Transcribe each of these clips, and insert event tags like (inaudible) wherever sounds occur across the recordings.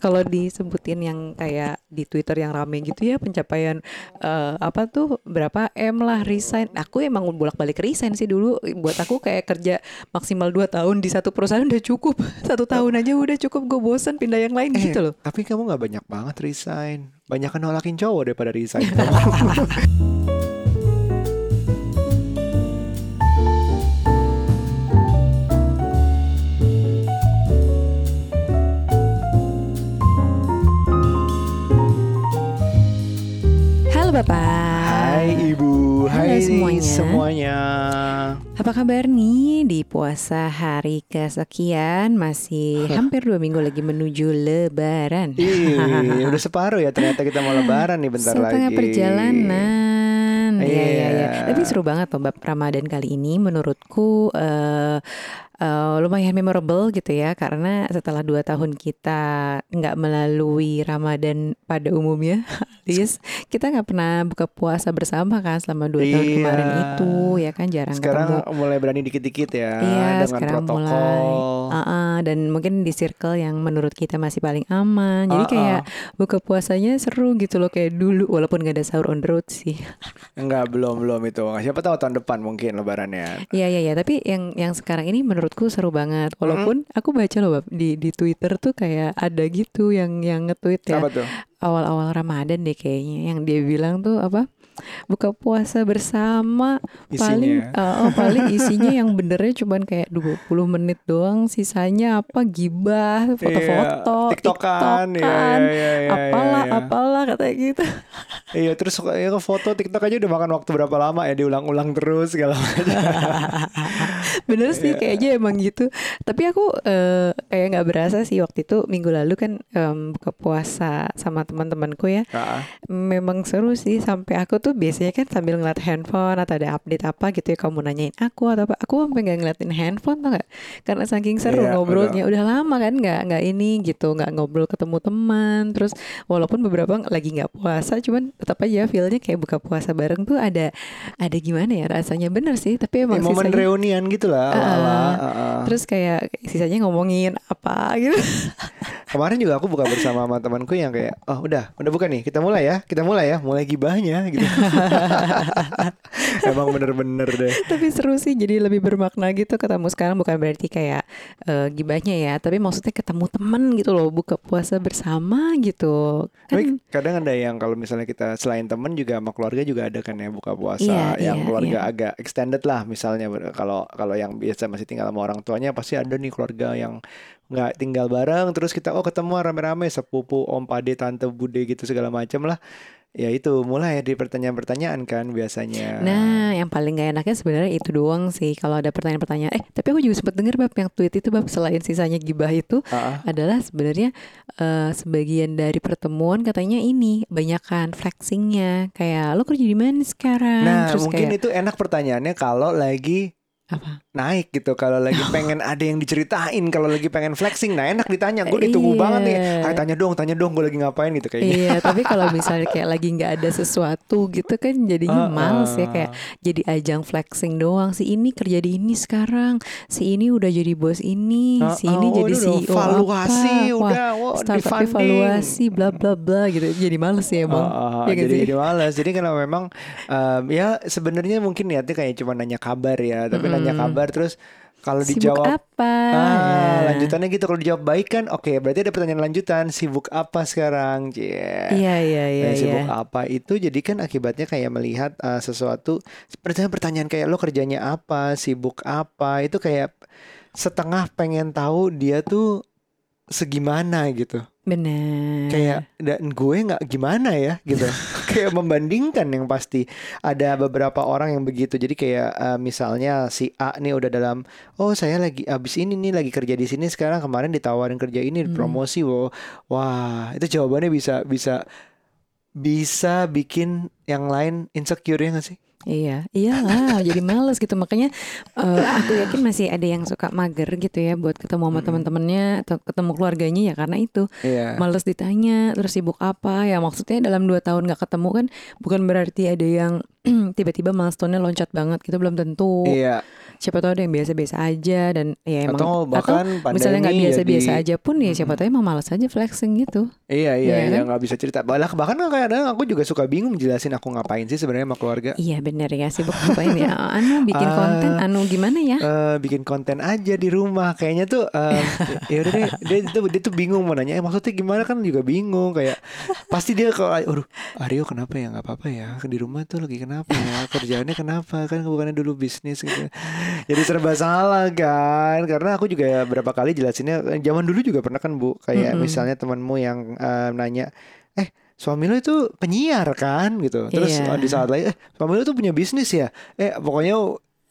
kalau disebutin yang kayak di Twitter yang rame gitu ya pencapaian uh, apa tuh berapa M lah resign. Aku emang bolak-balik resign sih dulu. Buat aku kayak kerja maksimal 2 tahun di satu perusahaan udah cukup. (laughs) Satu tahun aja udah cukup. Gue bosan pindah yang lain Eh, gitu loh. Tapi kamu nggak banyak banget resign. Banyak kan nolakin cowok daripada resign. (laughs) Bapak. Hai Ibu, Halo hai semuanya. semuanya. Apa kabar nih di puasa hari kesekian masih (laughs) hampir dua minggu lagi menuju Lebaran. Ih, (laughs) udah separuh ya ternyata kita mau lebaran nih bentar Setengah lagi. perjalanan. Iya, iya, iya. Iya. Tapi seru banget loh Bab Ramadan kali ini menurutku eh eh, lumayan memorable gitu ya karena setelah dua tahun kita nggak melalui Ramadan pada umumnya, (laughs) alias kita nggak pernah buka puasa bersama kan selama dua tahun Iya. kemarin itu ya kan jarang Sekarang ketemu. mulai berani dikit-dikit ya Iya, dengan sekarang protokol. mulai. Uh-uh, dan mungkin di circle yang menurut kita masih paling aman. Jadi Uh-uh. kayak buka puasanya seru gitu loh kayak dulu walaupun gak ada sahur on the road sih. Enggak, belum belum itu. Siapa tahu tahun depan mungkin lebarannya. Iya iya iya, tapi yang yang sekarang ini menurutku seru banget. Walaupun aku baca loh di di Twitter tuh kayak ada gitu yang yang nge-tweet ya Apa tuh? Awal-awal Ramadan deh kayaknya yang dia bilang tuh apa? Buka puasa bersama paling Isinya. uh, oh, paling isinya yang benernya cuman kayak 20 menit doang, sisanya apa gibah, foto-foto, Iya, tiktokan, iya, iya, iya, iya, apalah iya. apalah katanya gitu. Iya, terus ya, foto TikTok aja udah makan waktu berapa lama ya diulang-ulang terus segala macam. (laughs) Bener Iya. sih kayaknya emang gitu. Tapi aku eh, kayak nggak berasa sih waktu itu minggu lalu kan em, buka puasa sama teman-temanku ya. Ah, Memang seru sih sampai aku tuh biasanya kan sambil ngeliat handphone atau ada update apa gitu ya kamu nanyain aku atau apa. Aku sampai nggak ngeliatin handphone tuh nggak? Karena saking seru Iya, ngobrolnya. Udah lama kan nggak nggak ini gitu nggak ngobrol ketemu teman. Terus walaupun beberapa lagi nggak puasa, cuman tetap aja feelnya kayak buka puasa bareng tuh ada ada gimana ya rasanya bener sih. Tapi ya, emang momen sisanya reunian gitu lah. Ah, ala-ala, ah, ah. Terus kayak sisanya ngomongin apa gitu. (laughs) Kemarin juga aku buka bersama sama temanku yang kayak, oh udah, udah buka nih, kita mulai ya, kita mulai ya, mulai gibahnya gitu. (laughs) Emang bener-bener deh. tapi seru sih jadi lebih bermakna gitu ketemu sekarang bukan berarti kayak eh, gibahnya ya, tapi maksudnya ketemu temen gitu loh, buka puasa bersama gitu. Tapi Kan kadang ada yang kalau misalnya kita selain temen juga sama keluarga juga ada kan ya buka puasa Iya, yang iya, keluarga iya. agak extended lah misalnya kalau kalau yang biasa masih tinggal sama orang tuanya pasti ada nih keluarga yang nggak tinggal bareng terus kita oh ketemu rame-rame sepupu om pade tante bude gitu segala macam lah ya itu mulai di pertanyaan-pertanyaan kan biasanya Nah, yang paling gak enaknya sebenarnya itu doang sih. Kalau ada pertanyaan-pertanyaan, eh tapi aku juga sempat denger bab yang tweet itu bab selain sisanya gibah itu ah. adalah sebenarnya eh, sebagian dari pertemuan katanya ini banyakan flexingnya kayak lo kerja di mana sekarang? nah Terus mungkin kayak itu enak pertanyaannya kalau lagi apa? naik gitu kalau lagi (laughs) pengen ada yang diceritain kalau lagi pengen flexing nah enak ditanya gue ditunggu Iya. banget nih Ayo tanya dong tanya dong gue lagi ngapain gitu kayaknya Iya, (laughs) tapi kalau misalnya kayak lagi nggak ada sesuatu gitu kan jadinya Ah, males ya kayak jadi ajang flexing doang. Si ini kerja di ini sekarang, si ini udah jadi bos ini, Ah, si ini oh, jadi udah, CEO valuasi apa. Udah wah, startup evaluasi bla bla bla gitu. Jadi males ya emang. Ah, ah, Ya jadi jadi malas. Jadi kalau memang um, ya sebenarnya mungkin niatnya kayak cuma nanya kabar ya, tapi nanya Mm-mm. kabar terus kalau dijawab apa? ah Ya. lanjutannya gitu kalau dijawab baik kan oke berarti ada pertanyaan lanjutan sibuk apa sekarang. Iya iya iya Dan iya. sibuk apa itu jadi kan akibatnya kayak melihat uh, sesuatu pertanyaan-pertanyaan kayak lo kerjanya apa sibuk apa itu kayak setengah pengen tahu dia tuh segimana gitu Benar. kayak dan gue nggak gimana ya gitu. (laughs) Kayak membandingkan yang pasti. Ada beberapa orang yang begitu. Jadi kayak eh, misalnya si A nih udah dalam oh saya lagi abis ini nih lagi kerja di sini sekarang kemarin ditawarin kerja ini Hmm. promosi wow. Wah itu jawabannya bisa bisa bisa bikin yang lain insecure ya gak sih Iya, iyalah jadi males gitu makanya eh, aku yakin masih ada yang suka mager gitu ya buat ketemu sama Mm-mm. teman-temannya atau ketemu keluarganya ya karena itu Iya. males ditanya terus sibuk apa ya maksudnya dalam dua tahun nggak ketemu kan bukan berarti ada yang (clears throat) tiba-tiba milestone-nya loncat banget gitu belum tentu Iya. Siapa tahu ada yang biasa-biasa aja dan ya emang Atau bahkan misalnya nggak pandemi biasa-biasa jadi- aja pun ya siapa tahu emang malas aja flexing gitu. Iya iya Iya iya kan? nggak bisa cerita. Bahkan bahkan kadang aku juga suka bingung jelasin aku ngapain sih sebenarnya sama keluarga. Iya bener ya sibuk ngapain ya? (laughs) Anu bikin Ah. konten, anu gimana ya? Eh, bikin konten aja di rumah kayaknya tuh em, ya udah deh dia tuh dia tuh bingung mau nanya eh, maksudnya gimana kan juga bingung kayak pasti dia kalau aduh Aryo kenapa ya nggak apa-apa ya di rumah tuh lagi kenapa ya kerjaannya kenapa kan bukannya dulu bisnis gitu jadi serba salah kan? Karena aku juga berapa kali jelasinnya eh, zaman dulu juga pernah kan bu? Kayak Mm-mm. misalnya temanmu yang eh, nanya eh suami lo itu penyiar kan? Gitu. Terus Iya. oh, di saat lain eh suami lo tuh punya bisnis ya? Eh pokoknya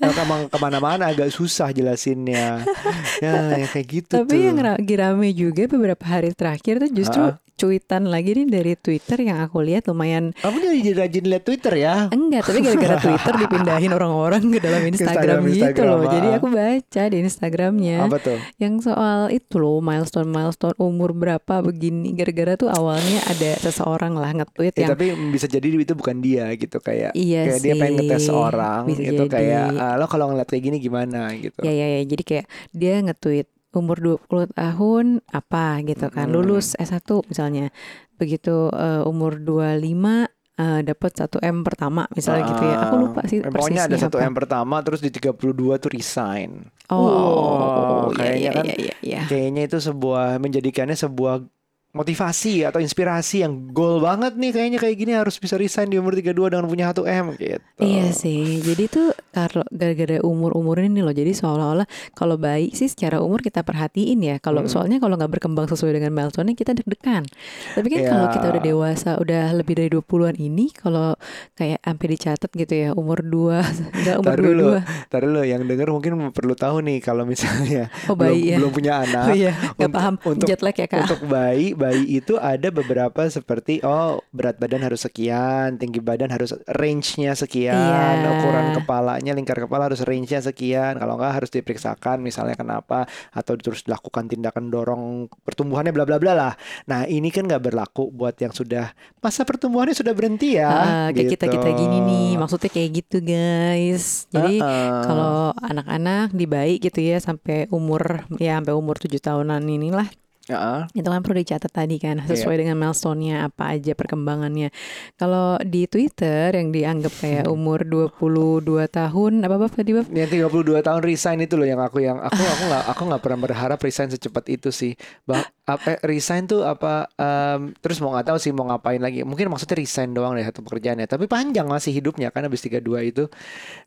eh, emang ke mana-mana agak susah jelasinnya (laughs) ya, ya kayak gitu Tapi tuh yang lagi rame juga beberapa hari terakhir tuh justru Ah. cuitan lagi nih dari Twitter yang aku lihat lumayan kamu jadi rajin lihat Twitter ya enggak tapi gara-gara (laughs) Twitter dipindahin orang-orang ke dalam Instagram, gitu Instagram, loh. Jadi ah. aku baca di Instagramnya apa tuh yang soal itu loh milestone milestone umur berapa begini gara-gara tuh awalnya ada seseorang lah nge-tweet Eh, yang tapi bisa jadi itu bukan dia gitu kayak Iya kayak dia pengen sih, ngetes orang bisa gitu jadi. kayak "Ah, lo kalau ngeliat kayak gini gimana gitu Ya ya ya. Jadi kayak dia nge-tweet umur 20 tahun apa gitu kan. Hmm. Lulus S1 misalnya. Begitu eh, umur 25 eh, dapat 1 M pertama misalnya gitu ya. Aku lupa sih pokoknya ada persisnya satu. M pertama terus di 32 tuh resign Oh, Wow, iya, kayaknya iya, kan iya, iya, iya. kayaknya itu sebuah menjadikannya sebuah motivasi atau inspirasi yang goal banget nih kayaknya kayak gini harus bisa resign di umur 32 dengan punya 1 M gitu. Iya sih. Jadi tuh kalau gara-gara umur-umur ini loh. Jadi seolah-olah kalau bayi sih secara umur kita perhatiin ya. Kalau Hmm. soalnya kalau nggak berkembang sesuai dengan milestone kita deg-degan. Tapi kan Ya. kalau kita udah dewasa, udah lebih dari 20-an ini kalau kayak sampai dicatat gitu ya, umur 2, enggak (laughs) umur dulu, 22. tar dulu yang denger mungkin perlu tahu nih kalau misalnya Oh belum, bayi ya. belum punya anak. Oh iya, Untuk- paham untuk- jet lag ya kak. Untuk bayi, bayi itu ada beberapa seperti oh berat badan harus sekian, tinggi badan harus range-nya sekian, Iya. ukuran kepalanya, lingkar kepala harus range-nya sekian. Kalau enggak harus diperiksakan misalnya kenapa atau terus dilakukan tindakan dorong pertumbuhannya bla bla bla lah. Nah, ini kan nggak berlaku buat yang sudah masa pertumbuhannya sudah berhenti ya. Ah, kayak kita kita gitu. gini nih, maksudnya kayak gitu guys. Jadi Uh-uh. kalau anak-anak di bayi gitu ya sampai umur ya sampai umur 7 tahunan inilah Ya, itu kan perlu dicatat tadi kan sesuai dengan milestone-nya apa aja perkembangannya. Kalau di Twitter yang dianggap kayak umur 22 tahun apa apa tadi Bab? Yang 32 tahun resign itu loh yang aku yang aku aku nggak aku nggak pernah berharap resign secepat itu sih. Bah, apa eh, resign tuh apa em, terus mau nggak tahu sih mau ngapain lagi. Mungkin maksudnya resign doang deh satu pekerjaannya. Tapi panjang masih hidupnya kan habis 32 itu.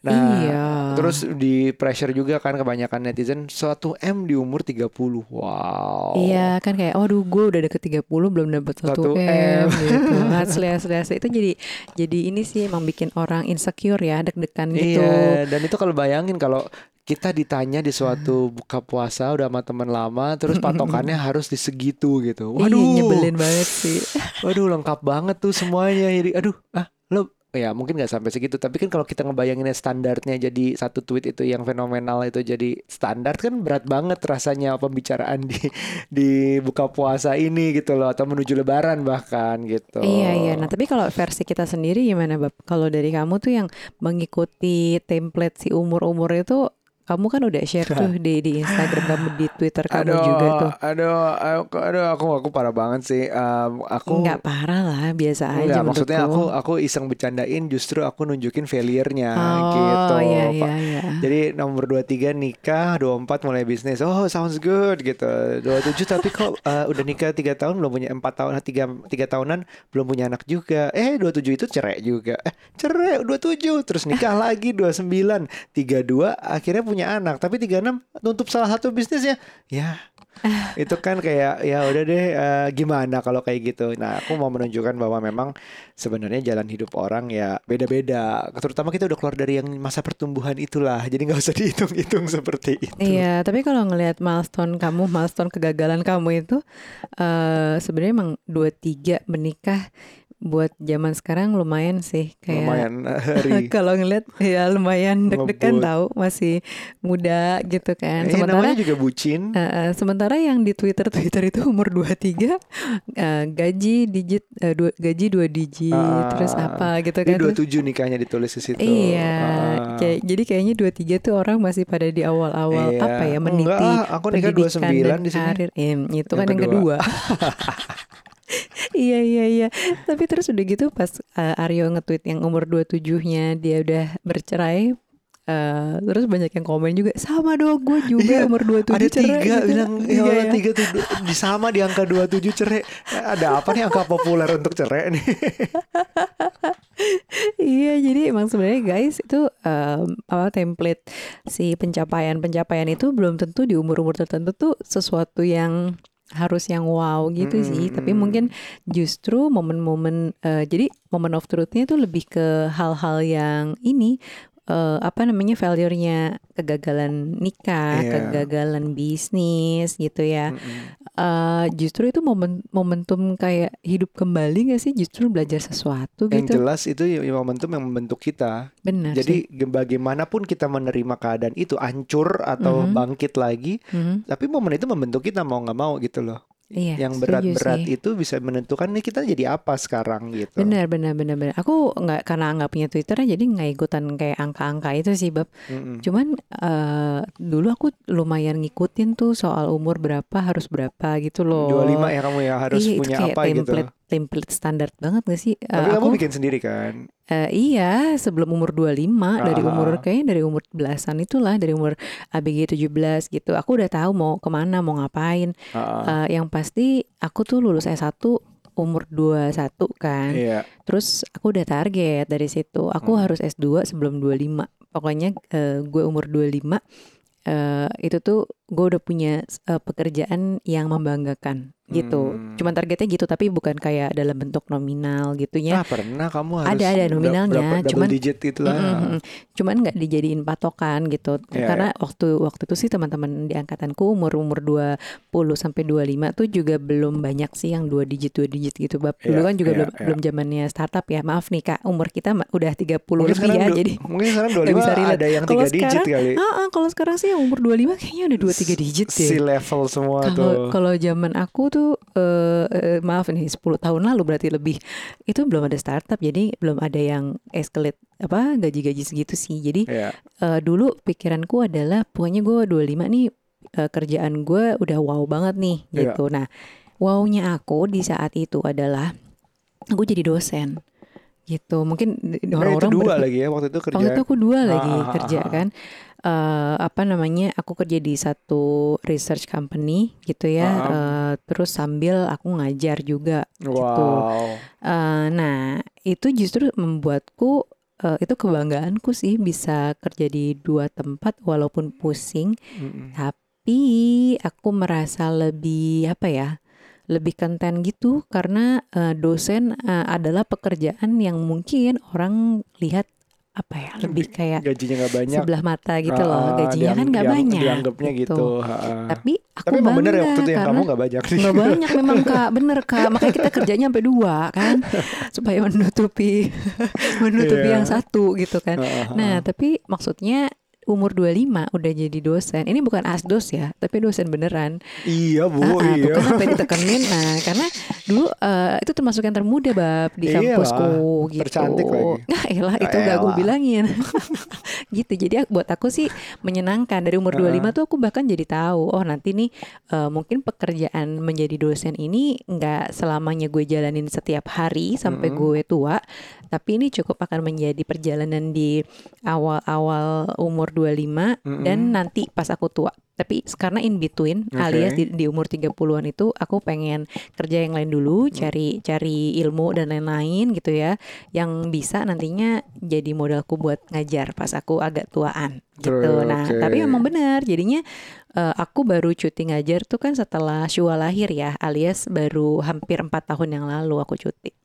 Nah, Iya. terus di pressure juga kan kebanyakan netizen suatu M di umur 30. Wow. Iya kan kayak waduh gue udah deket 30 belum dapat 1 1 M, M. gitu. Asli asli asli itu jadi jadi ini sih emang bikin orang insecure ya deg-degan gitu. Iya, dan itu kalau bayangin kalau kita ditanya di suatu buka puasa udah sama teman lama terus patokannya harus di segitu gitu. Waduh. Iya nyebelin banget sih. Waduh lengkap banget tuh semuanya aduh ah lo ya mungkin nggak sampai segitu tapi kan kalau kita ngebayanginnya standarnya jadi satu tweet itu yang fenomenal itu jadi standar kan berat banget rasanya pembicaraan di (laughs) di buka puasa ini gitu loh atau menuju lebaran bahkan gitu Iya iya. Nah tapi kalau versi kita sendiri gimana Bab? Kalau dari kamu tuh yang mengikuti template si umur-umur itu kamu kan udah share tuh (laughs) di di Instagram kamu di Twitter kamu aduh, juga tuh. aduh, aku, aduh, aku, aku parah banget sih. Um, aku Nggak parah lah, biasa aja Enggak, maksudnya aku aku iseng bercandain justru aku nunjukin failure-nya Oh gitu. iya iya iya. Jadi nomor 23 nikah, 24 mulai bisnis. Oh, sounds good gitu. 27 tapi kok uh, (laughs) udah nikah 3 tahun belum punya 4 tahun 3 3 tahunan belum punya anak juga. Eh, 27 itu cerai juga. Eh, cerai 27 terus nikah lagi 29, 32 akhirnya punya anak. Tapi 36 nutup salah satu bisnisnya. Ya, (laughs) itu kan kayak ya udah deh eh, gimana kalau kayak gitu. Nah, aku mau menunjukkan bahwa memang sebenarnya jalan hidup orang ya beda-beda. Terutama kita udah keluar dari yang masa pertumbuhan itulah. Jadi nggak usah dihitung-hitung seperti itu. Iya, tapi kalau ngelihat milestone kamu, milestone kegagalan kamu itu eh sebenarnya emang 23 menikah buat zaman sekarang lumayan sih kayak lumayan hari (laughs) kalau ngeliat ya lumayan deg-degan tahu masih muda gitu kan. Eh, Sementara namanya juga bucin (laughs) eh, eh, sementara yang di Twitter Twitter itu umur 23 eh, gaji digit eh, dua, gaji dua digit Ah, terus apa gitu kan. 27 nikahnya ditulis di situ. Iya, Ah. kayak, jadi kayaknya 23 tuh orang masih pada di awal-awal Iya. apa ya Enggak, meniti ah, aku nikah pendidikan 29 dan di sini. karir. Eh, itu Yang kan yang kedua. (laughs) iya iya iya. Tapi terus udah gitu pas eh, Aryo nge-tweet yang umur 27-nya dia udah bercerai eh, terus banyak yang komen juga sama dong gue juga Iya, umur 27 Ada cerai tiga gitu. bilang Iya, ya Allah iya. tiga tuh di sama di angka 27 cerai. Eh, Ada apa nih angka populer untuk cerai nih? Iya, jadi emang sebenarnya guys itu em, apa template si pencapaian-pencapaian itu belum tentu di umur-umur tertentu tuh sesuatu yang harus yang wow gitu sih. Tapi mungkin justru momen-momen eh, jadi momen of truth-nya itu lebih ke hal-hal yang ini eh, apa namanya failure-nya kegagalan nikah, Iya. kegagalan bisnis gitu ya. Mm-mm. Eh, justru itu momen momentum kayak hidup kembali gak sih? Justru belajar sesuatu Yang gitu. jelas itu ya momentum yang membentuk kita. Benar sih. Jadi ge- bagaimanapun kita menerima keadaan itu hancur atau Mhm. bangkit lagi, Mhm. tapi momen itu membentuk kita mau nggak mau gitu loh. Iya, yang berat-berat itu bisa menentukan nih kita jadi apa sekarang gitu. Benar, benar, benar, benar. Aku nggak karena nggak punya Twitter jadi nggak ikutan kayak angka-angka itu sih, bab. Mm-mm. Cuman eh, dulu aku lumayan ngikutin tuh soal umur berapa harus berapa gitu loh. 25 ya kamu ya harus iya, punya itu kayak apa gitu. Template standar banget gak sih? Eh, Tapi aku kamu bikin sendiri kan? eh, iya sebelum umur 25 dari Ah. umur kayaknya dari umur belasan itulah dari umur ABG 17 gitu. Aku udah tahu mau ke mana mau ngapain. Ah, Eh, yang pasti aku tuh lulus S1 umur 21 kan. Iya. Terus aku udah target dari situ. Aku Hmm. harus S2 sebelum 25. Pokoknya eh, gue umur 25 eh, itu tuh gue udah punya eh, pekerjaan yang membanggakan gitu. Hmm. Cuman targetnya gitu tapi bukan kayak dalam bentuk nominal gitu ya. Ah pernah kamu harus Ada, ada da- nominalnya, berapa cuman- digit gitu lah. Mm, mm. Cuman nggak dijadiin patokan gitu. Iya, Karena waktu waktu itu sih teman-teman di angkatanku umur umur 20 sampai 25 tuh juga belum banyak sih yang dua digit dua digit gitu. Bab dulu Iya, kan juga iya, belum iya. belum zamannya startup ya. Maaf nih Kak, umur kita udah 30 Mungkin lebih ya. Jadi mungkin sekarang nggak 25 bisa relate. ada yang 3 digit sekarang, kali. Ah, ah, kalau sekarang sih yang umur 25 kayaknya udah 2 3 digit deh. Si level semua Kalau tuh. kalau zaman aku tuh eh, maaf nih 10 tahun lalu berarti lebih itu belum ada startup jadi belum ada yang escalate apa gaji-gaji segitu sih. Jadi Iya. eh, dulu pikiranku adalah pokoknya gue 25 nih eh, kerjaan gue udah wow banget nih Iya. gitu. Nah, wownya aku di saat itu adalah aku jadi dosen gitu. Mungkin Nah, itu orang-orang dua berpikir- lagi ya waktu itu kerja. Waktu itu aku dua lagi Ah, ah, kerja ah, ah. Eh, apa namanya? Aku kerja di satu research company gitu ya. Ah, Eh, terus sambil aku ngajar juga. Wow. Eh, nah, itu justru membuatku eh, itu kebanggaanku sih bisa kerja di dua tempat walaupun pusing, Mm-mm. tapi aku merasa lebih apa ya? Lebih konten gitu karena eh, dosen eh, adalah pekerjaan yang mungkin orang lihat apa ya? Lebih kayak Gajinya nggak banyak. sebelah mata gitu Ah, loh ah, gajinya diang- kan nggak banyak Dianggapnya gitu. ha, ha. tapi aku Tapi emang bener ya waktu itu yang kamu nggak banyak sih. nggak banyak memang kak bener kak makanya kita kerjanya sampai dua kan (laughs) supaya menutupi (laughs) menutupi Iya. yang satu gitu kan nah tapi maksudnya umur 25 udah jadi dosen ini bukan asdos ya tapi dosen beneran Iya bu, Ah, ah, iya. tuh kan sampai (laughs) ditekenin nah karena dulu eh, itu termasuk yang termuda bab di Iyalah, kampusku gitu tercantik lagi. nah elah itu Ah, gak gue elah. bilangin (laughs) gitu jadi buat aku sih menyenangkan dari umur 25 tuh aku bahkan jadi tahu oh nanti nih eh, mungkin pekerjaan menjadi dosen ini nggak selamanya gue jalanin setiap hari sampai Mm-mm. gue tua tapi ini cukup akan menjadi perjalanan di awal-awal umur 25 Mm-mm. dan nanti pas aku tua tapi karena in between Oke. alias di, di umur 30-an itu aku pengen kerja yang lain dulu, cari cari ilmu dan lain-lain gitu ya yang bisa nantinya jadi modalku buat ngajar pas aku agak tuaan gitu. Nah, tapi memang benar jadinya eh, aku baru cuti ngajar tuh kan setelah Shua lahir ya, alias baru hampir empat tahun yang lalu aku cuti.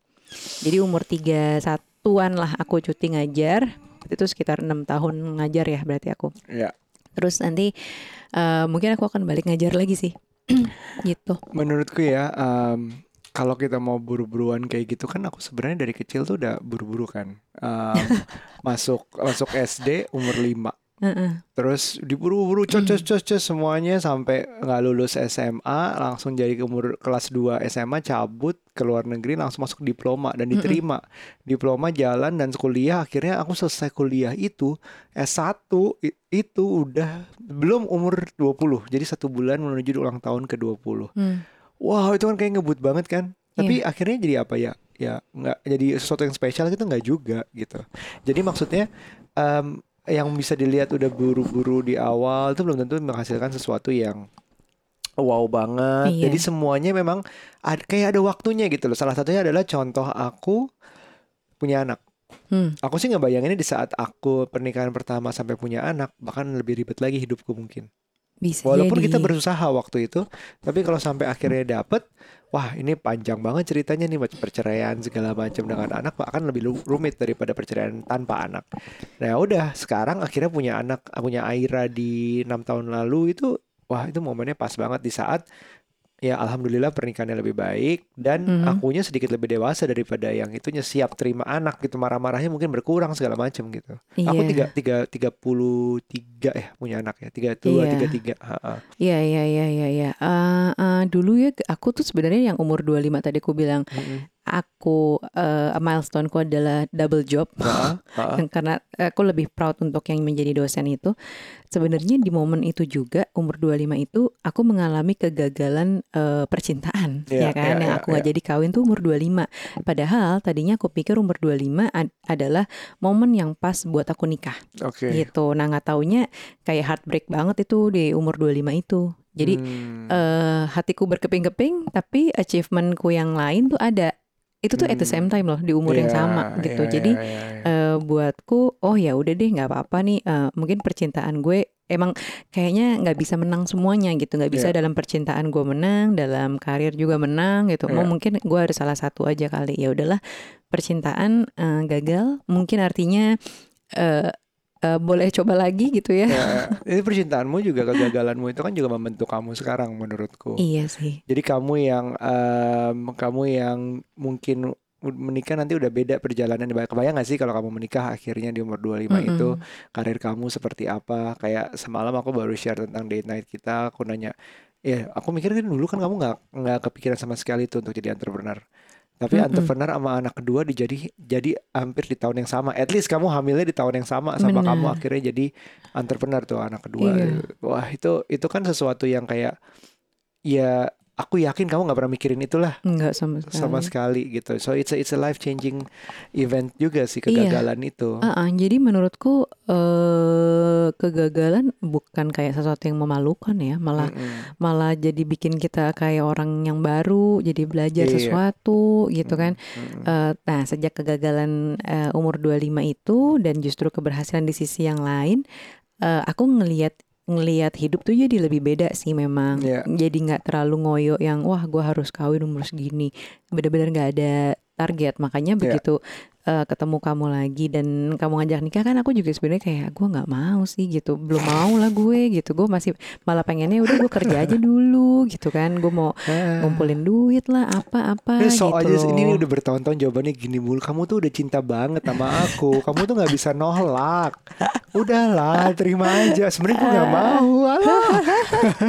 Jadi umur 31-an lah aku cuti ngajar. Itu sekitar enam tahun ngajar ya berarti aku. Iya. Terus nanti eh, mungkin aku akan balik ngajar lagi sih. (clears throat) gitu. Menurutku ya, em, kalau kita mau buru-buruan kayak gitu kan aku sebenarnya dari kecil tuh udah buru-buru kan. Um, (laughs) masuk masuk SD umur 5. Heeh. Terus diburu-buru cos cos cos cos semuanya sampai nggak lulus SMA langsung jadi umur kelas 2 SMA cabut ke luar negeri langsung masuk diploma dan diterima. Diploma jalan dan kuliah akhirnya aku selesai kuliah itu S1 i- itu udah belum umur 20. Jadi satu bulan menuju ulang tahun ke 20. Hmm. Wow, itu kan kayak ngebut banget kan. Tapi akhirnya jadi apa ya? Ya nggak jadi sesuatu yang spesial gitu nggak juga gitu. Jadi maksudnya em, yang bisa dilihat udah buru-buru di awal itu belum tentu menghasilkan sesuatu yang wow banget. Iya. Jadi semuanya memang ad- kayak ada waktunya gitu loh. Salah satunya adalah contoh aku punya anak. Hmm. Aku sih ngebayanginnya di saat aku pernikahan pertama sampai punya anak, bahkan lebih ribet lagi hidupku mungkin. Bisa Walaupun jadi. kita berusaha waktu itu, tapi kalau sampai akhirnya dapet, wah ini panjang banget ceritanya nih macam perceraian segala macam dengan anak bahkan lebih rumit daripada perceraian tanpa anak. Nah udah sekarang akhirnya punya anak, punya Aira di enam tahun lalu itu, wah itu momennya pas banget di saat ya alhamdulillah pernikahannya lebih baik dan Mhm. akunya sedikit lebih dewasa daripada yang itunya siap terima anak gitu marah-marahnya mungkin berkurang segala macam gitu. Aku Iya. tiga tiga tiga puluh tiga ya punya anak ya tiga dua Iya. tiga tiga. Iya iya iya iya iya. Eh, eh, dulu ya aku tuh sebenarnya yang umur 25 tadi aku bilang Mm-mm. Aku eh milestoneku adalah double job. Ha-ha. Yang (laughs) karena aku lebih proud untuk yang menjadi dosen itu. Sebenarnya di momen itu juga umur 25 itu aku mengalami kegagalan eh, percintaan Iya, ya kan iya, yang iya, aku nggak iya. jadi kawin tuh umur 25. Padahal tadinya aku pikir umur 25 ad- adalah momen yang pas buat aku nikah Oke. gitu. Nah, nggak taunya kayak heartbreak banget itu di umur 25 itu. Jadi Hmm. eh hatiku berkeping-keping tapi achievementku yang lain tuh ada. Itu tuh at the same Hmm. time loh di umur yang Iya, sama gitu. iya, Jadi iya, iya. eh buatku oh ya udah deh nggak apa-apa nih eh, mungkin percintaan gue emang kayaknya nggak bisa menang semuanya gitu nggak bisa Iya. dalam percintaan gue menang dalam karir juga menang gitu mau Iya. mungkin gue ada salah satu aja kali ya udahlah percintaan eh, gagal mungkin artinya eh eh, boleh coba lagi gitu ya Ya, ini percintaanmu juga kegagalanmu itu kan juga membentuk kamu sekarang menurutku. iya sih Jadi kamu yang em, kamu yang mungkin menikah nanti udah beda perjalanan. Kebayang gak sih kalau kamu menikah akhirnya di umur 25 itu Mm-mm. karir kamu seperti apa? Kayak semalam aku baru share tentang date night kita. Aku nanya, ya aku mikir kan dulu kan kamu nggak nggak kepikiran sama sekali tuh untuk jadi entrepreneur. Tapi Mm-mm. entrepreneur sama anak kedua dijadi jadi hampir di tahun yang sama. At least kamu hamilnya di tahun yang sama sama kamu Benar. akhirnya jadi entrepreneur tuh anak kedua. Iya. Wah itu itu kan sesuatu yang kayak ya aku yakin kamu nggak pernah mikirin itulah nggak sama sekali sama sekali gitu. So it's a, it's a life changing event juga sih Iya. kegagalan itu. Ah, ah, jadi menurutku eh kegagalan bukan kayak sesuatu yang memalukan ya, malah Mm-mm. malah jadi bikin kita kayak orang yang baru, jadi belajar Iya. sesuatu gitu kan. Mm-mm. Eh, nah, sejak kegagalan eh, umur 25 itu dan justru keberhasilan di sisi yang lain, eh, aku ngelihat ngelihat hidup tuh jadi lebih beda sih memang. Iya. Jadi nggak terlalu ngoyo yang wah gua harus kawin umur segini. Bener-bener nggak ada target. Makanya Iya. begitu eh, ketemu kamu lagi dan kamu ngajak nikah kan aku juga sebenarnya kayak gue nggak mau sih gitu. Belum mau lah gue gitu. Gue masih malah pengennya udah gue kerja aja dulu gitu kan. Gue mau ngumpulin duit lah apa-apa Eh, gitu so aja sih, ini loh. udah bertahun-tahun jawabannya gini mulu. Kamu tuh udah cinta banget sama aku. Kamu tuh nggak bisa nolak. Udahlah, terima aja. Sebenarnya gue nggak mau. Alah. (laughs)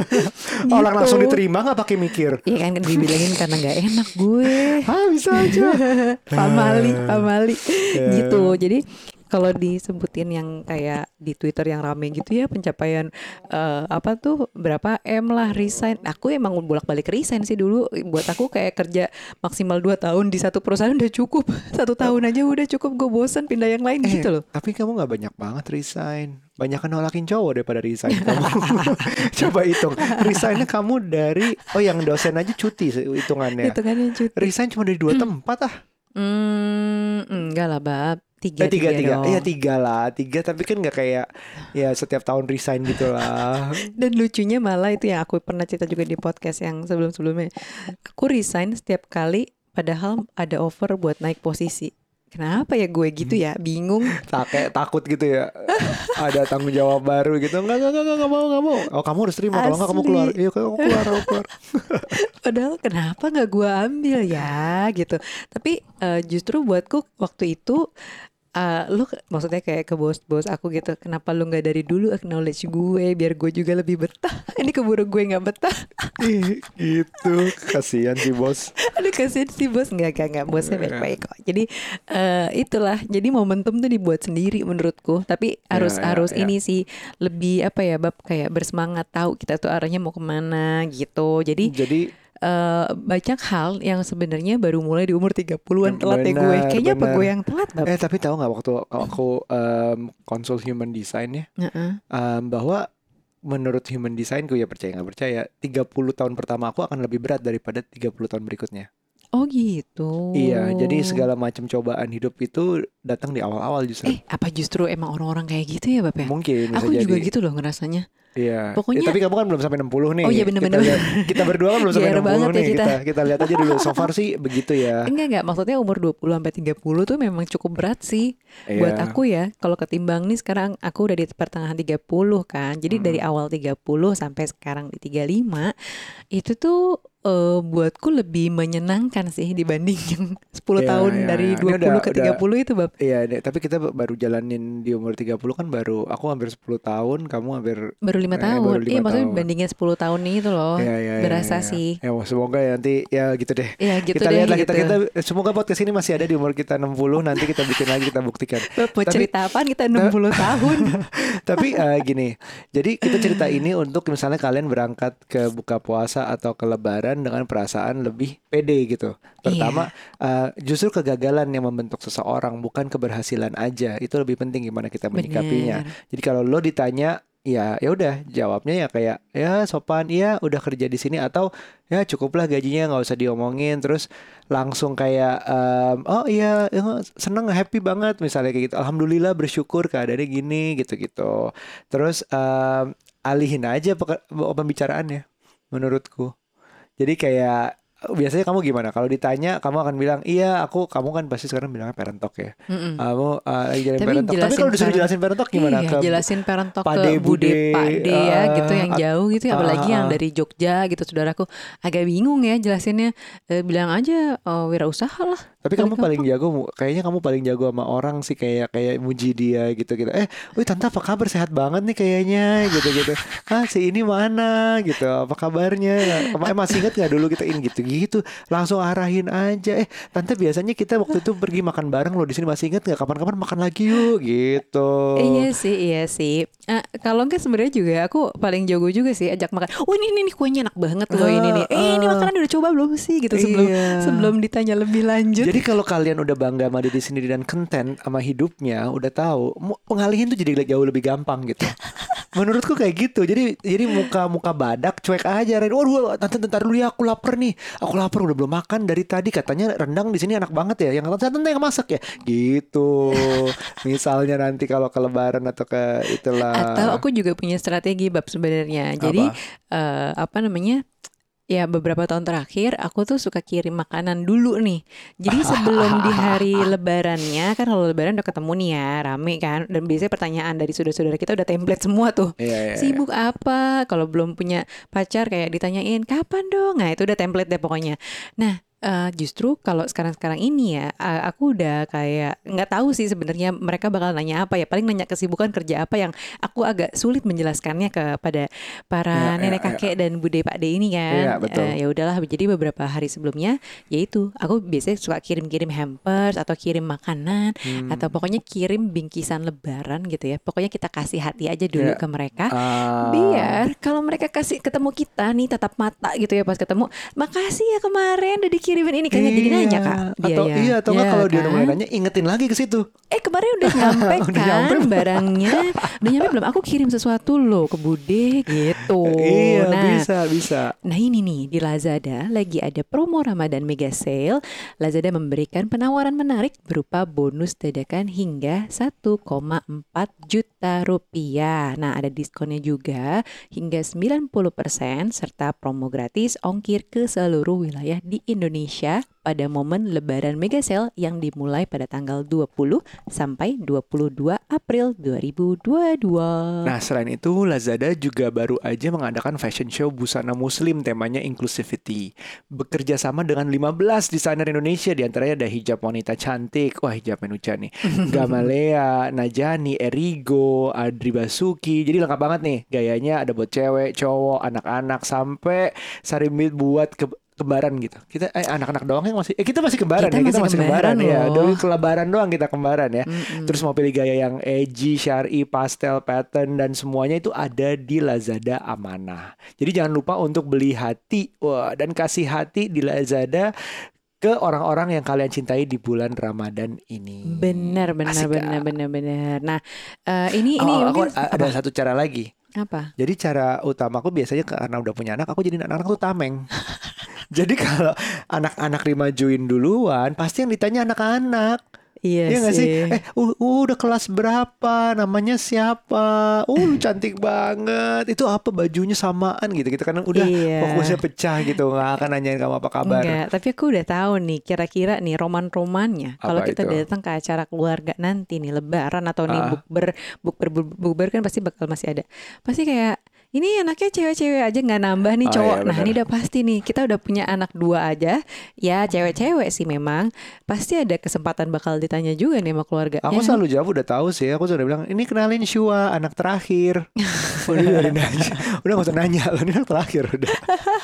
Orang langsung Gitu. diterima nggak pakai mikir. Iya kan dibilangin karena nggak enak gue. Ah bisa aja. (laughs) pamali, pamali Ya. gitu. Jadi kalau disebutin yang kayak di Twitter yang rame gitu ya pencapaian eh, apa tuh berapa M lah resign. Aku emang bolak-balik resign sih dulu. Buat aku kayak kerja maksimal 2 tahun di satu perusahaan udah cukup. (laughs) Satu tahun aja udah cukup. Gue bosan pindah yang lain Eh, gitu loh. Tapi kamu nggak banyak banget resign. Banyak nolakin cowok daripada resign kamu. (laughs) Coba hitung. Resignnya kamu dari oh yang dosen aja cuti hitungannya. Itu kan yang cuti. Resign cuma dari dua tempat ah. Hmm, enggak lah bab. Tiga, Eh, tiga tiga. Iya tiga lah tiga. Tapi kan nggak kayak ya setiap tahun resign gitu lah. (laughs) Dan lucunya malah itu yang aku pernah cerita juga di podcast yang sebelum-sebelumnya. Aku resign setiap kali padahal ada offer buat naik posisi. Kenapa ya gue gitu ya? Bingung. (laughs) Tak kayak takut gitu ya. Ada tanggung jawab baru gitu. Enggak enggak enggak enggak mau enggak mau. Oh kamu harus terima. Kalau enggak kamu keluar. Iya kamu keluar kamu keluar. (laughs) Padahal kenapa nggak gue ambil ya gitu. Tapi eh, justru buatku waktu itu eh, lu maksudnya kayak ke bos-bos aku gitu kenapa lu nggak dari dulu acknowledge gue biar gue juga lebih betah? (laughs) Ini keburu gue nggak betah. Ih, gitu. Kasihan sih bos. (laughs) Aduh kasihan sih bos. Nggak, nggak, nggak. Bosnya baik-baik kok. Jadi eh, itulah. Jadi momentum tuh dibuat sendiri menurutku. Tapi harus Ya, ya, harus ya. ini sih Lebih apa ya Bab Kayak bersemangat tahu kita tuh arahnya mau ke mana gitu. Jadi jadi eh, banyak hal yang sebenarnya baru mulai di umur 30-an telat ya gue Kayaknya apa benar. gue yang telat Bab? eh tapi tahu nggak waktu aku em, konsul human design ya Heeh. em, bahwa menurut human design gue ya percaya nggak percaya 30 tahun pertama aku akan lebih berat daripada 30 tahun berikutnya Oh gitu Iya, jadi segala macam cobaan hidup itu datang di awal-awal justru. Eh apa justru emang orang-orang kayak gitu ya Bab ya? Mungkin bisa Aku jadi. juga gitu loh ngerasanya Iya. Pokoknya- Ya, tapi kamu kan belum sampai 60 nih. Oh iya, bener-bener. Kita, kita berdua kan belum sampai GR (laughs) 60 banget ya nih. kita. Kita kita lihat aja dulu. So far sih begitu ya. Enggak enggak maksudnya umur 20 sampai 30 tuh memang cukup berat sih buat Iya. aku ya. Kalau ketimbang nih sekarang aku udah di pertengahan 30 kan. Jadi Hmm. dari awal 30 sampai sekarang di 35 itu tuh eh, buatku lebih menyenangkan sih dibanding yang (laughs) 10 Iya, tahun iya, dari iya. Ini 20 udah- ke udah- 30 itu bab Iya, deh, tapi kita baru jalanin di umur 30 kan baru aku hampir 10 tahun, kamu hampir baru lima Eh, tahun. baru lima iya maksudnya tahun. bandingin 10 tahun nih itu loh. Iya, iya, iya, berasa iya. sih. Ya, semoga ya nanti ya gitu deh. Iya gitu kita deh lihat lah gitu. kita kita semoga podcast ini masih ada di umur kita 60 nanti kita bikin lagi kita buktikan. Bab, mau Tapi- cerita apaan kita 60 (laughs) tahun. Tapi eh, gini, jadi kita cerita ini untuk misalnya kalian berangkat ke buka puasa atau ke lebaran dengan perasaan lebih pede gitu. Pertama, eh, justru kegagalan yang membentuk seseorang bukan keberhasilan aja. Itu lebih penting gimana kita menyikapinya. Bener. Jadi kalau lo ditanya ya ya udah jawabnya ya kayak ya sopan iya udah kerja di sini atau ya cukuplah gajinya nggak usah diomongin. Terus langsung kayak em, oh iya eh, seneng happy banget misalnya kayak gitu. Alhamdulillah bersyukur keadaannya gini gitu gitu terus em, alihin aja pembicaraannya menurutku. Jadi kayak biasanya kamu gimana? Kalau ditanya kamu akan bilang iya aku kamu kan pasti sekarang bilangnya parent talk ya? Mm-mm. kamu uh, lagi Tapi parent talk. Tapi kalau disuruh jelasin parent talk gimana? Iya, ke jelasin parent talk Pade, ke bude, pade ya gitu yang ah, jauh gitu. Ya, apalagi ah, yang ah. dari Jogja gitu saudaraku. Agak bingung ya jelasinnya. Eh, bilang aja oh, wirausaha lah Tapi Paling kamu paling jago, kayaknya kamu paling jago sama orang sih kayak kayak muji dia gitu gitu. Eh, wih tante apa kabar sehat banget nih kayaknya gitu gitu. (laughs) Ah si ini mana gitu, apa kabarnya? Kemarin masih inget nggak dulu kita ini gitu gitu. Langsung arahin aja. Eh tante biasanya kita waktu itu pergi makan bareng loh di sini masih inget nggak? Kapan-kapan makan lagi yuk gitu. Iya sih, iya sih. Eh, kalau enggak sebenarnya juga aku paling jago juga sih ajak makan. Oh ini nih, nih kuenya enak banget loh ini nih. Eh ini Ah, ah. makanan udah coba belum sih gitu sebelum Iya. sebelum ditanya lebih lanjut. Jadi kalau kalian udah bangga sama diri sendiri dan content sama hidupnya, udah tahu, pengalihin tuh jadi jauh lebih gampang gitu. (laughs) Menurutku kayak gitu. Jadi jadi muka-muka badak cuek aja. Ren. Waduh, tante bentar dulu ya, aku lapar nih. Aku lapar udah belum makan dari tadi. Katanya rendang di sini enak banget ya. Yang tante tante yang masak ya. Gitu. (laughs) Misalnya nanti kalau ke lebaran atau ke itulah. Atau aku juga punya strategi bab sebenarnya. Jadi eh, apa namanya? Ya beberapa tahun terakhir aku tuh suka kirim makanan dulu nih. Jadi sebelum di hari (laughs) lebarannya kan kalau lebaran udah ketemu nih ya rame kan dan biasanya pertanyaan dari saudara-saudara kita udah template semua tuh. Iya, iya, iya. Sibuk apa? Kalau belum punya pacar kayak ditanyain kapan dong? Nah itu udah template deh pokoknya. Nah eh, justru kalau sekarang-sekarang ini ya eh, aku udah kayak nggak tahu sih sebenarnya mereka bakal nanya apa ya. Paling nanya kesibukan kerja apa yang aku agak sulit menjelaskannya kepada para Ya, ya, nenek ya. kakek dan bude pak de ini kan. Iya, betul. Eh, ya udahlah. Jadi beberapa hari sebelumnya yaitu aku biasanya suka kirim-kirim hampers atau kirim makanan Hmm. atau pokoknya kirim bingkisan lebaran gitu ya. Pokoknya kita kasih hati aja dulu Ya. ke mereka. Ah. Biar kalau mereka kasih ketemu kita nih tatap mata gitu ya pas ketemu, makasih ya kemarin udah dikirimin ini kayaknya jadi nanya kak dia Atau ya. iya atau nggak Ya kalau dia udah kan? mulai nanya ingetin lagi ke situ. Eh kemarin udah (laughs) nyampe Udah kan nyampe belum? barangnya, (laughs) udah nyampe belum? Aku kirim sesuatu loh ke Bude gitu. iya, nah, bisa bisa. Nah ini nih di Lazada lagi ada promo Ramadan Mega Sale. Lazada memberikan penawaran menarik berupa bonus dadakan hingga 1,4 juta rupiah. Nah ada diskonnya juga hingga 90% serta promo gratis ongkir ke seluruh wilayah di Indonesia. Indonesia pada momen Lebaran Mega Sale yang dimulai pada tanggal 20 sampai 22 April 2022. Nah, selain itu Lazada juga baru aja mengadakan fashion show busana muslim temanya inclusivity. Bekerja sama dengan 15 desainer Indonesia di antaranya ada hijab wanita cantik, wah hijab Menucha nih, (laughs) Gamalea, Najani, Erigo, Adri Basuki. Jadi lengkap banget nih gayanya ada buat cewek, cowok, anak-anak sampai Sarimit buat ke kembaran gitu. Kita eh anak-anak doang yang masih eh kita masih kembaran Kita ya, kita masih masih kembaran kembaran, ya. Dulu kelebaran doang kita kembaran ya. Mm-mm. Terus mau pilih gaya yang edgy, syari, pastel, pattern dan semuanya itu ada di Lazada Amanah. Jadi jangan lupa untuk beli hati wah dan kasih hati di Lazada ke orang-orang yang kalian cintai di bulan Ramadan ini. Benar, benar, Asik, benar, benar, benar. Nah, eh, ini Oh, ini aku mungkin ada satu cara lagi. apa? Jadi cara utama aku biasanya karena udah punya anak, aku jadi anak-anak tuh tameng. (laughs) (laughs) Jadi kalau anak-anak dimajuin duluan, pasti yang ditanya anak-anak. Iya Iya sih? sih. Eh, uh, uh, udah kelas berapa? Namanya siapa? Uh, (laughs) cantik banget. Itu apa bajunya samaan gitu. Kita kan udah Iya. fokusnya pecah gitu. Nggak akan nanyain kamu apa kabar. Enggak, tapi aku udah tahu nih kira-kira nih roman-romannya kalau kita itu? datang ke acara keluarga nanti nih lebaran atau nih Ah. bukber bukber bukber kan pasti bakal masih ada. Pasti kayak ini anaknya cewek-cewek aja nggak nambah nih Oh, cowok. iya, nah, ini udah pasti nih. Kita udah punya anak dua aja. Ya, cewek-cewek sih memang. Pasti ada kesempatan bakal ditanya juga nih sama keluarga. Aku Ya, selalu jawab udah tahu sih. Aku sudah bilang ini kenalin Shua anak terakhir. (laughs) udah biarin aja. Udah gak usah nanya. Lo ini anak terakhir udah.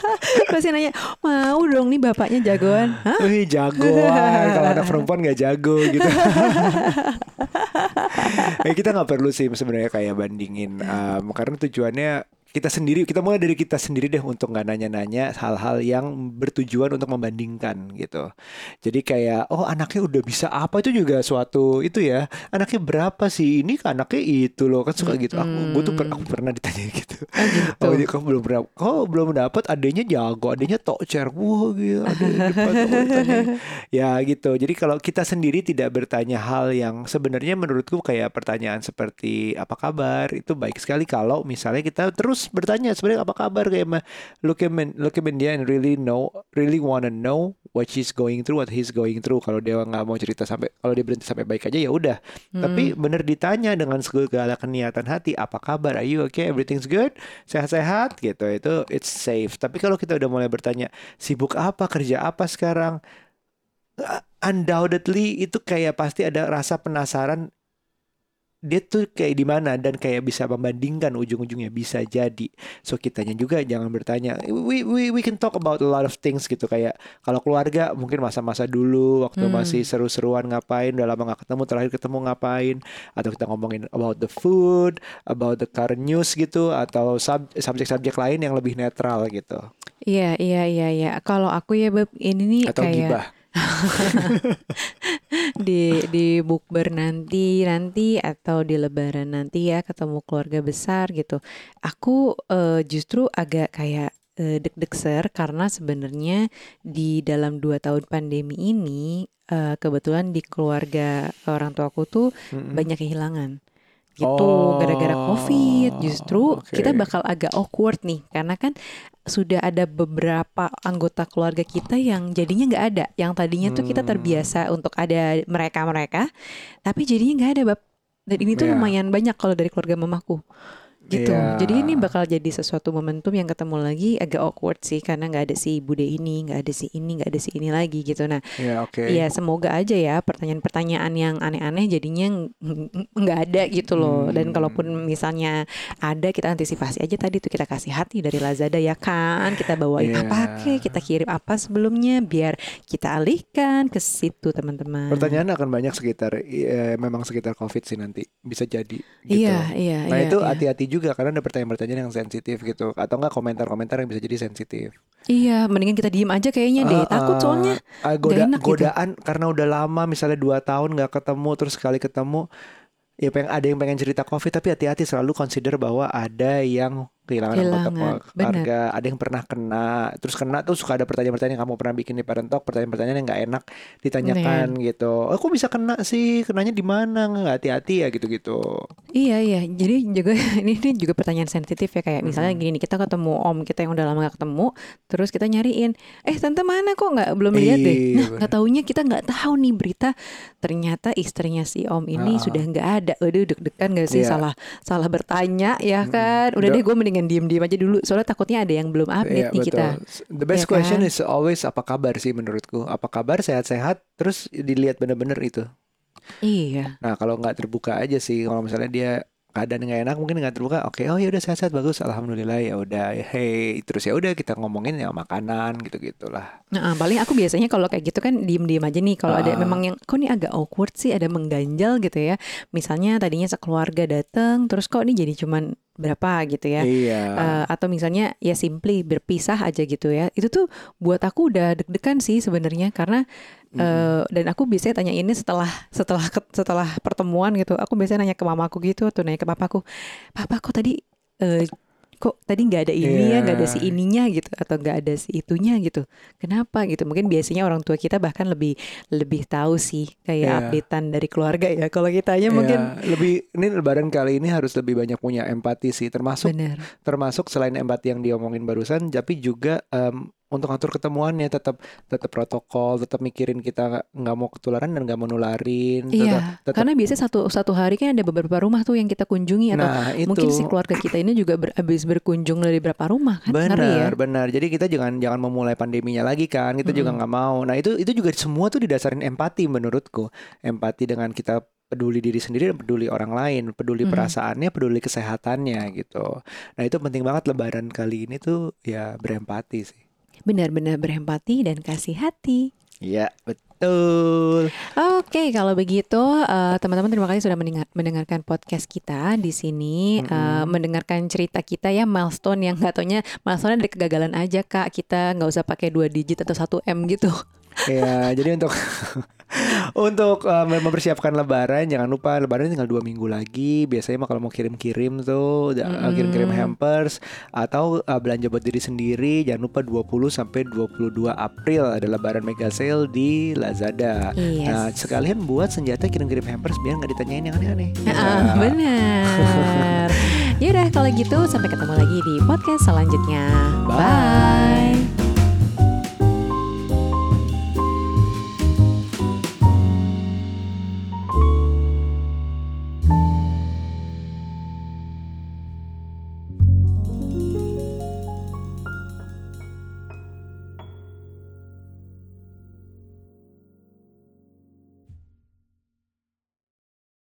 (laughs) pasti nanya, "Mau dong nih bapaknya jagoan?" Hah? Wih jagoan. Kalau anak perempuan gak jago gitu. (laughs) eh, kita nggak perlu sih sebenarnya kayak bandingin. em, karena tujuannya kita sendiri kita mulai dari kita sendiri deh untuk nggak nanya-nanya hal-hal yang bertujuan untuk membandingkan gitu. Jadi kayak oh anaknya udah bisa apa? Itu juga suatu itu ya anaknya berapa sih? Ini kan anaknya itu loh kan suka gitu. Aku gue tuh per- aku pernah ditanya (laughs) gitu. Ah, gitu. oh iya, kau belum pernah kau belum dapat adanya jago adanya tokcer wah gitu depan (laughs) ya gitu. Jadi kalau kita sendiri tidak bertanya hal yang sebenarnya menurutku kayak pertanyaan seperti apa kabar? Itu baik sekali kalau misalnya kita terus bertanya sebenarnya apa kabar? Kayak mah look at men- look at dia and really know really wanna know what she's going through what he's going through. Kalau dia nggak mau cerita sampai kalau dia berhenti sampai baik aja ya udah. Tapi bener ditanya dengan segala keniatan hati apa kabar? Are you okay? Everything's good? Sehat-sehat? Gitu. Itu it's safe. Tapi kalau kita udah mulai bertanya sibuk apa? Kerja apa sekarang? Undoubtedly itu kayak pasti ada rasa penasaran dia tuh kayak di mana dan kayak bisa membandingkan ujung-ujungnya bisa jadi. So kitanya juga jangan bertanya we we we can talk about a lot of things gitu. Kayak kalau keluarga mungkin masa-masa dulu waktu Hmm. masih seru-seruan ngapain udah lama nggak ketemu terakhir ketemu ngapain? Atau kita ngomongin about the food about the current news gitu atau sub- subjek-subjek lain yang lebih netral gitu. Iya, iya, iya, iya. Kalau aku ya Beb, ini nih atau kayak gibah (laughs) di di bukber nanti nanti atau di lebaran nanti ya ketemu keluarga besar gitu. Aku eh, justru agak kayak eh, deg-deg ser karena sebenarnya di dalam dua tahun pandemi ini eh, kebetulan di keluarga orang tuaku tuh Mm-mm. banyak kehilangan gitu Oh, gara-gara covid justru oke. kita bakal agak awkward nih karena kan sudah ada beberapa anggota keluarga kita yang jadinya nggak ada yang tadinya tuh kita Hmm. terbiasa untuk ada mereka mereka tapi jadinya nggak ada bab dan ini tuh Iya. lumayan banyak kalau dari keluarga mamaku gitu Iya. jadi ini bakal jadi sesuatu momentum yang ketemu lagi agak awkward sih karena nggak ada si bude ini nggak ada si ini nggak ada si ini lagi gitu nah ya oke Iya, semoga aja ya pertanyaan-pertanyaan yang aneh-aneh jadinya ng- ng- nggak ada gitu loh. Dan Hmm. kalaupun misalnya ada, kita antisipasi aja tadi tuh kita kasih hati dari Lazada ya kan. Kita bawain Iya. apa ke, kita kirim apa sebelumnya biar kita alihkan ke situ teman-teman. Pertanyaan akan banyak sekitar eh, memang sekitar COVID sih nanti bisa jadi gitu. Iya, iya, Nah iya. itu iya. hati-hati juga karena ada pertanyaan-pertanyaan yang sensitif gitu atau enggak komentar-komentar yang bisa jadi sensitif. Iya, mendingan kita diem aja kayaknya deh. Ah, Takut ah, soalnya. ah, goda- enak gitu. godaan karena udah lama misalnya dua tahun nggak ketemu terus sekali ketemu ya pengen ada yang pengen cerita covid tapi hati-hati selalu consider bahwa ada yang kehilangan Kehilangan, anggota keluarga, ada yang pernah kena, terus kena tuh suka ada pertanyaan-pertanyaan yang kamu pernah bikin di Parent Talk, pertanyaan-pertanyaan yang nggak enak ditanyakan gitu. Oh, kok bisa kena sih? Kenanya di mana? Nggak hati-hati ya gitu-gitu. Iya iya, jadi juga (laughs) ini, ini juga pertanyaan sensitif ya kayak misalnya gini nih kita ketemu om kita yang udah lama gak ketemu, terus kita nyariin, eh tante mana kok nggak belum lihat deh. Iya, Nah nggak taunya kita nggak tahu nih berita ternyata istrinya si om ini Ah. sudah nggak ada. Aduh deg-degan gak sih Iya. salah salah bertanya ya kan? Udah Do- deh gue mendingan diem-diem aja dulu soalnya takutnya ada yang belum update Iya, nih kita. The best Iya question kan? is always apa kabar sih menurutku? Apa kabar sehat-sehat? Terus dilihat bener-bener itu. Iya. Nah kalau nggak terbuka aja sih, kalau misalnya dia keadaan nggak enak mungkin nggak terbuka, oke oh ya udah sehat-sehat bagus, alhamdulillah ya udah, hey terus ya udah kita ngomongin ya makanan gitu gitulah. Nah, paling aku biasanya kalau kayak gitu kan diem-diem aja nih. Kalau ada Ah. memang yang kok nih agak awkward sih, ada mengganjal gitu ya. Misalnya tadinya sekeluarga datang, terus kok ini jadi cuman berapa gitu ya. Iya. Eh, atau misalnya ya simply berpisah aja gitu ya. Itu tuh buat aku udah deg-degan sih sebenarnya karena eh, dan aku biasanya tanya ini setelah setelah setelah pertemuan gitu. Aku biasanya nanya ke mamaku gitu atau nanya ke papaku, "Papa kok tadi eh, kok tadi nggak ada ini ya, nggak ada si Iya. ininya gitu atau nggak ada si itunya gitu. Kenapa gitu? Mungkin biasanya orang tua kita bahkan lebih lebih tahu sih kayak Iya. updatean dari keluarga ya. Kalau kita aja Ya, mungkin lebih ini lebaran kali ini harus lebih banyak punya empati sih termasuk benar. termasuk selain empati yang diomongin barusan tapi juga em, untuk ngatur ketemuannya tetap tetap protokol tetap mikirin kita nggak mau ketularan dan nggak mau nularin tetap, Iya, tetap karena biasanya satu satu hari kan ada beberapa rumah tuh yang kita kunjungi atau nah itu mungkin si keluarga kita ini juga ber, habis berkunjung dari berapa rumah kan ngeri ya. benar benar jadi kita jangan jangan memulai pandeminya lagi kan kita juga Mm-mm. nggak mau nah itu itu juga semua tuh didasarin empati menurutku empati dengan kita peduli diri sendiri dan peduli orang lain peduli Mm. perasaannya peduli kesehatannya gitu nah itu penting banget lebaran kali ini tuh ya berempati sih Benar-benar berempati dan kasih hati. Iya, betul. Oke, kalau begitu eh, teman-teman terima kasih sudah mendengar- mendengarkan podcast kita di sini eh, Mm-mm. mendengarkan cerita kita ya milestone yang nggak taunya milestone dari kegagalan aja kak kita nggak usah pakai dua digit atau satu m gitu. Ya, jadi untuk (laughs) untuk uh, mempersiapkan Lebaran, jangan lupa Lebaran tinggal dua minggu lagi. Biasanya mah kalau mau kirim-kirim tuh, uh, kirim-kirim hampers atau uh, belanja buat diri sendiri, jangan lupa 20 sampai 22 April ada Lebaran mega sale di Lazada. Yes. Nah, sekalian buat senjata kirim-kirim hampers biar nggak ditanyain yang aneh-aneh. Nggak? benar. (laughs) Yaudah kalau gitu sampai ketemu lagi di podcast selanjutnya. Bye. Bye.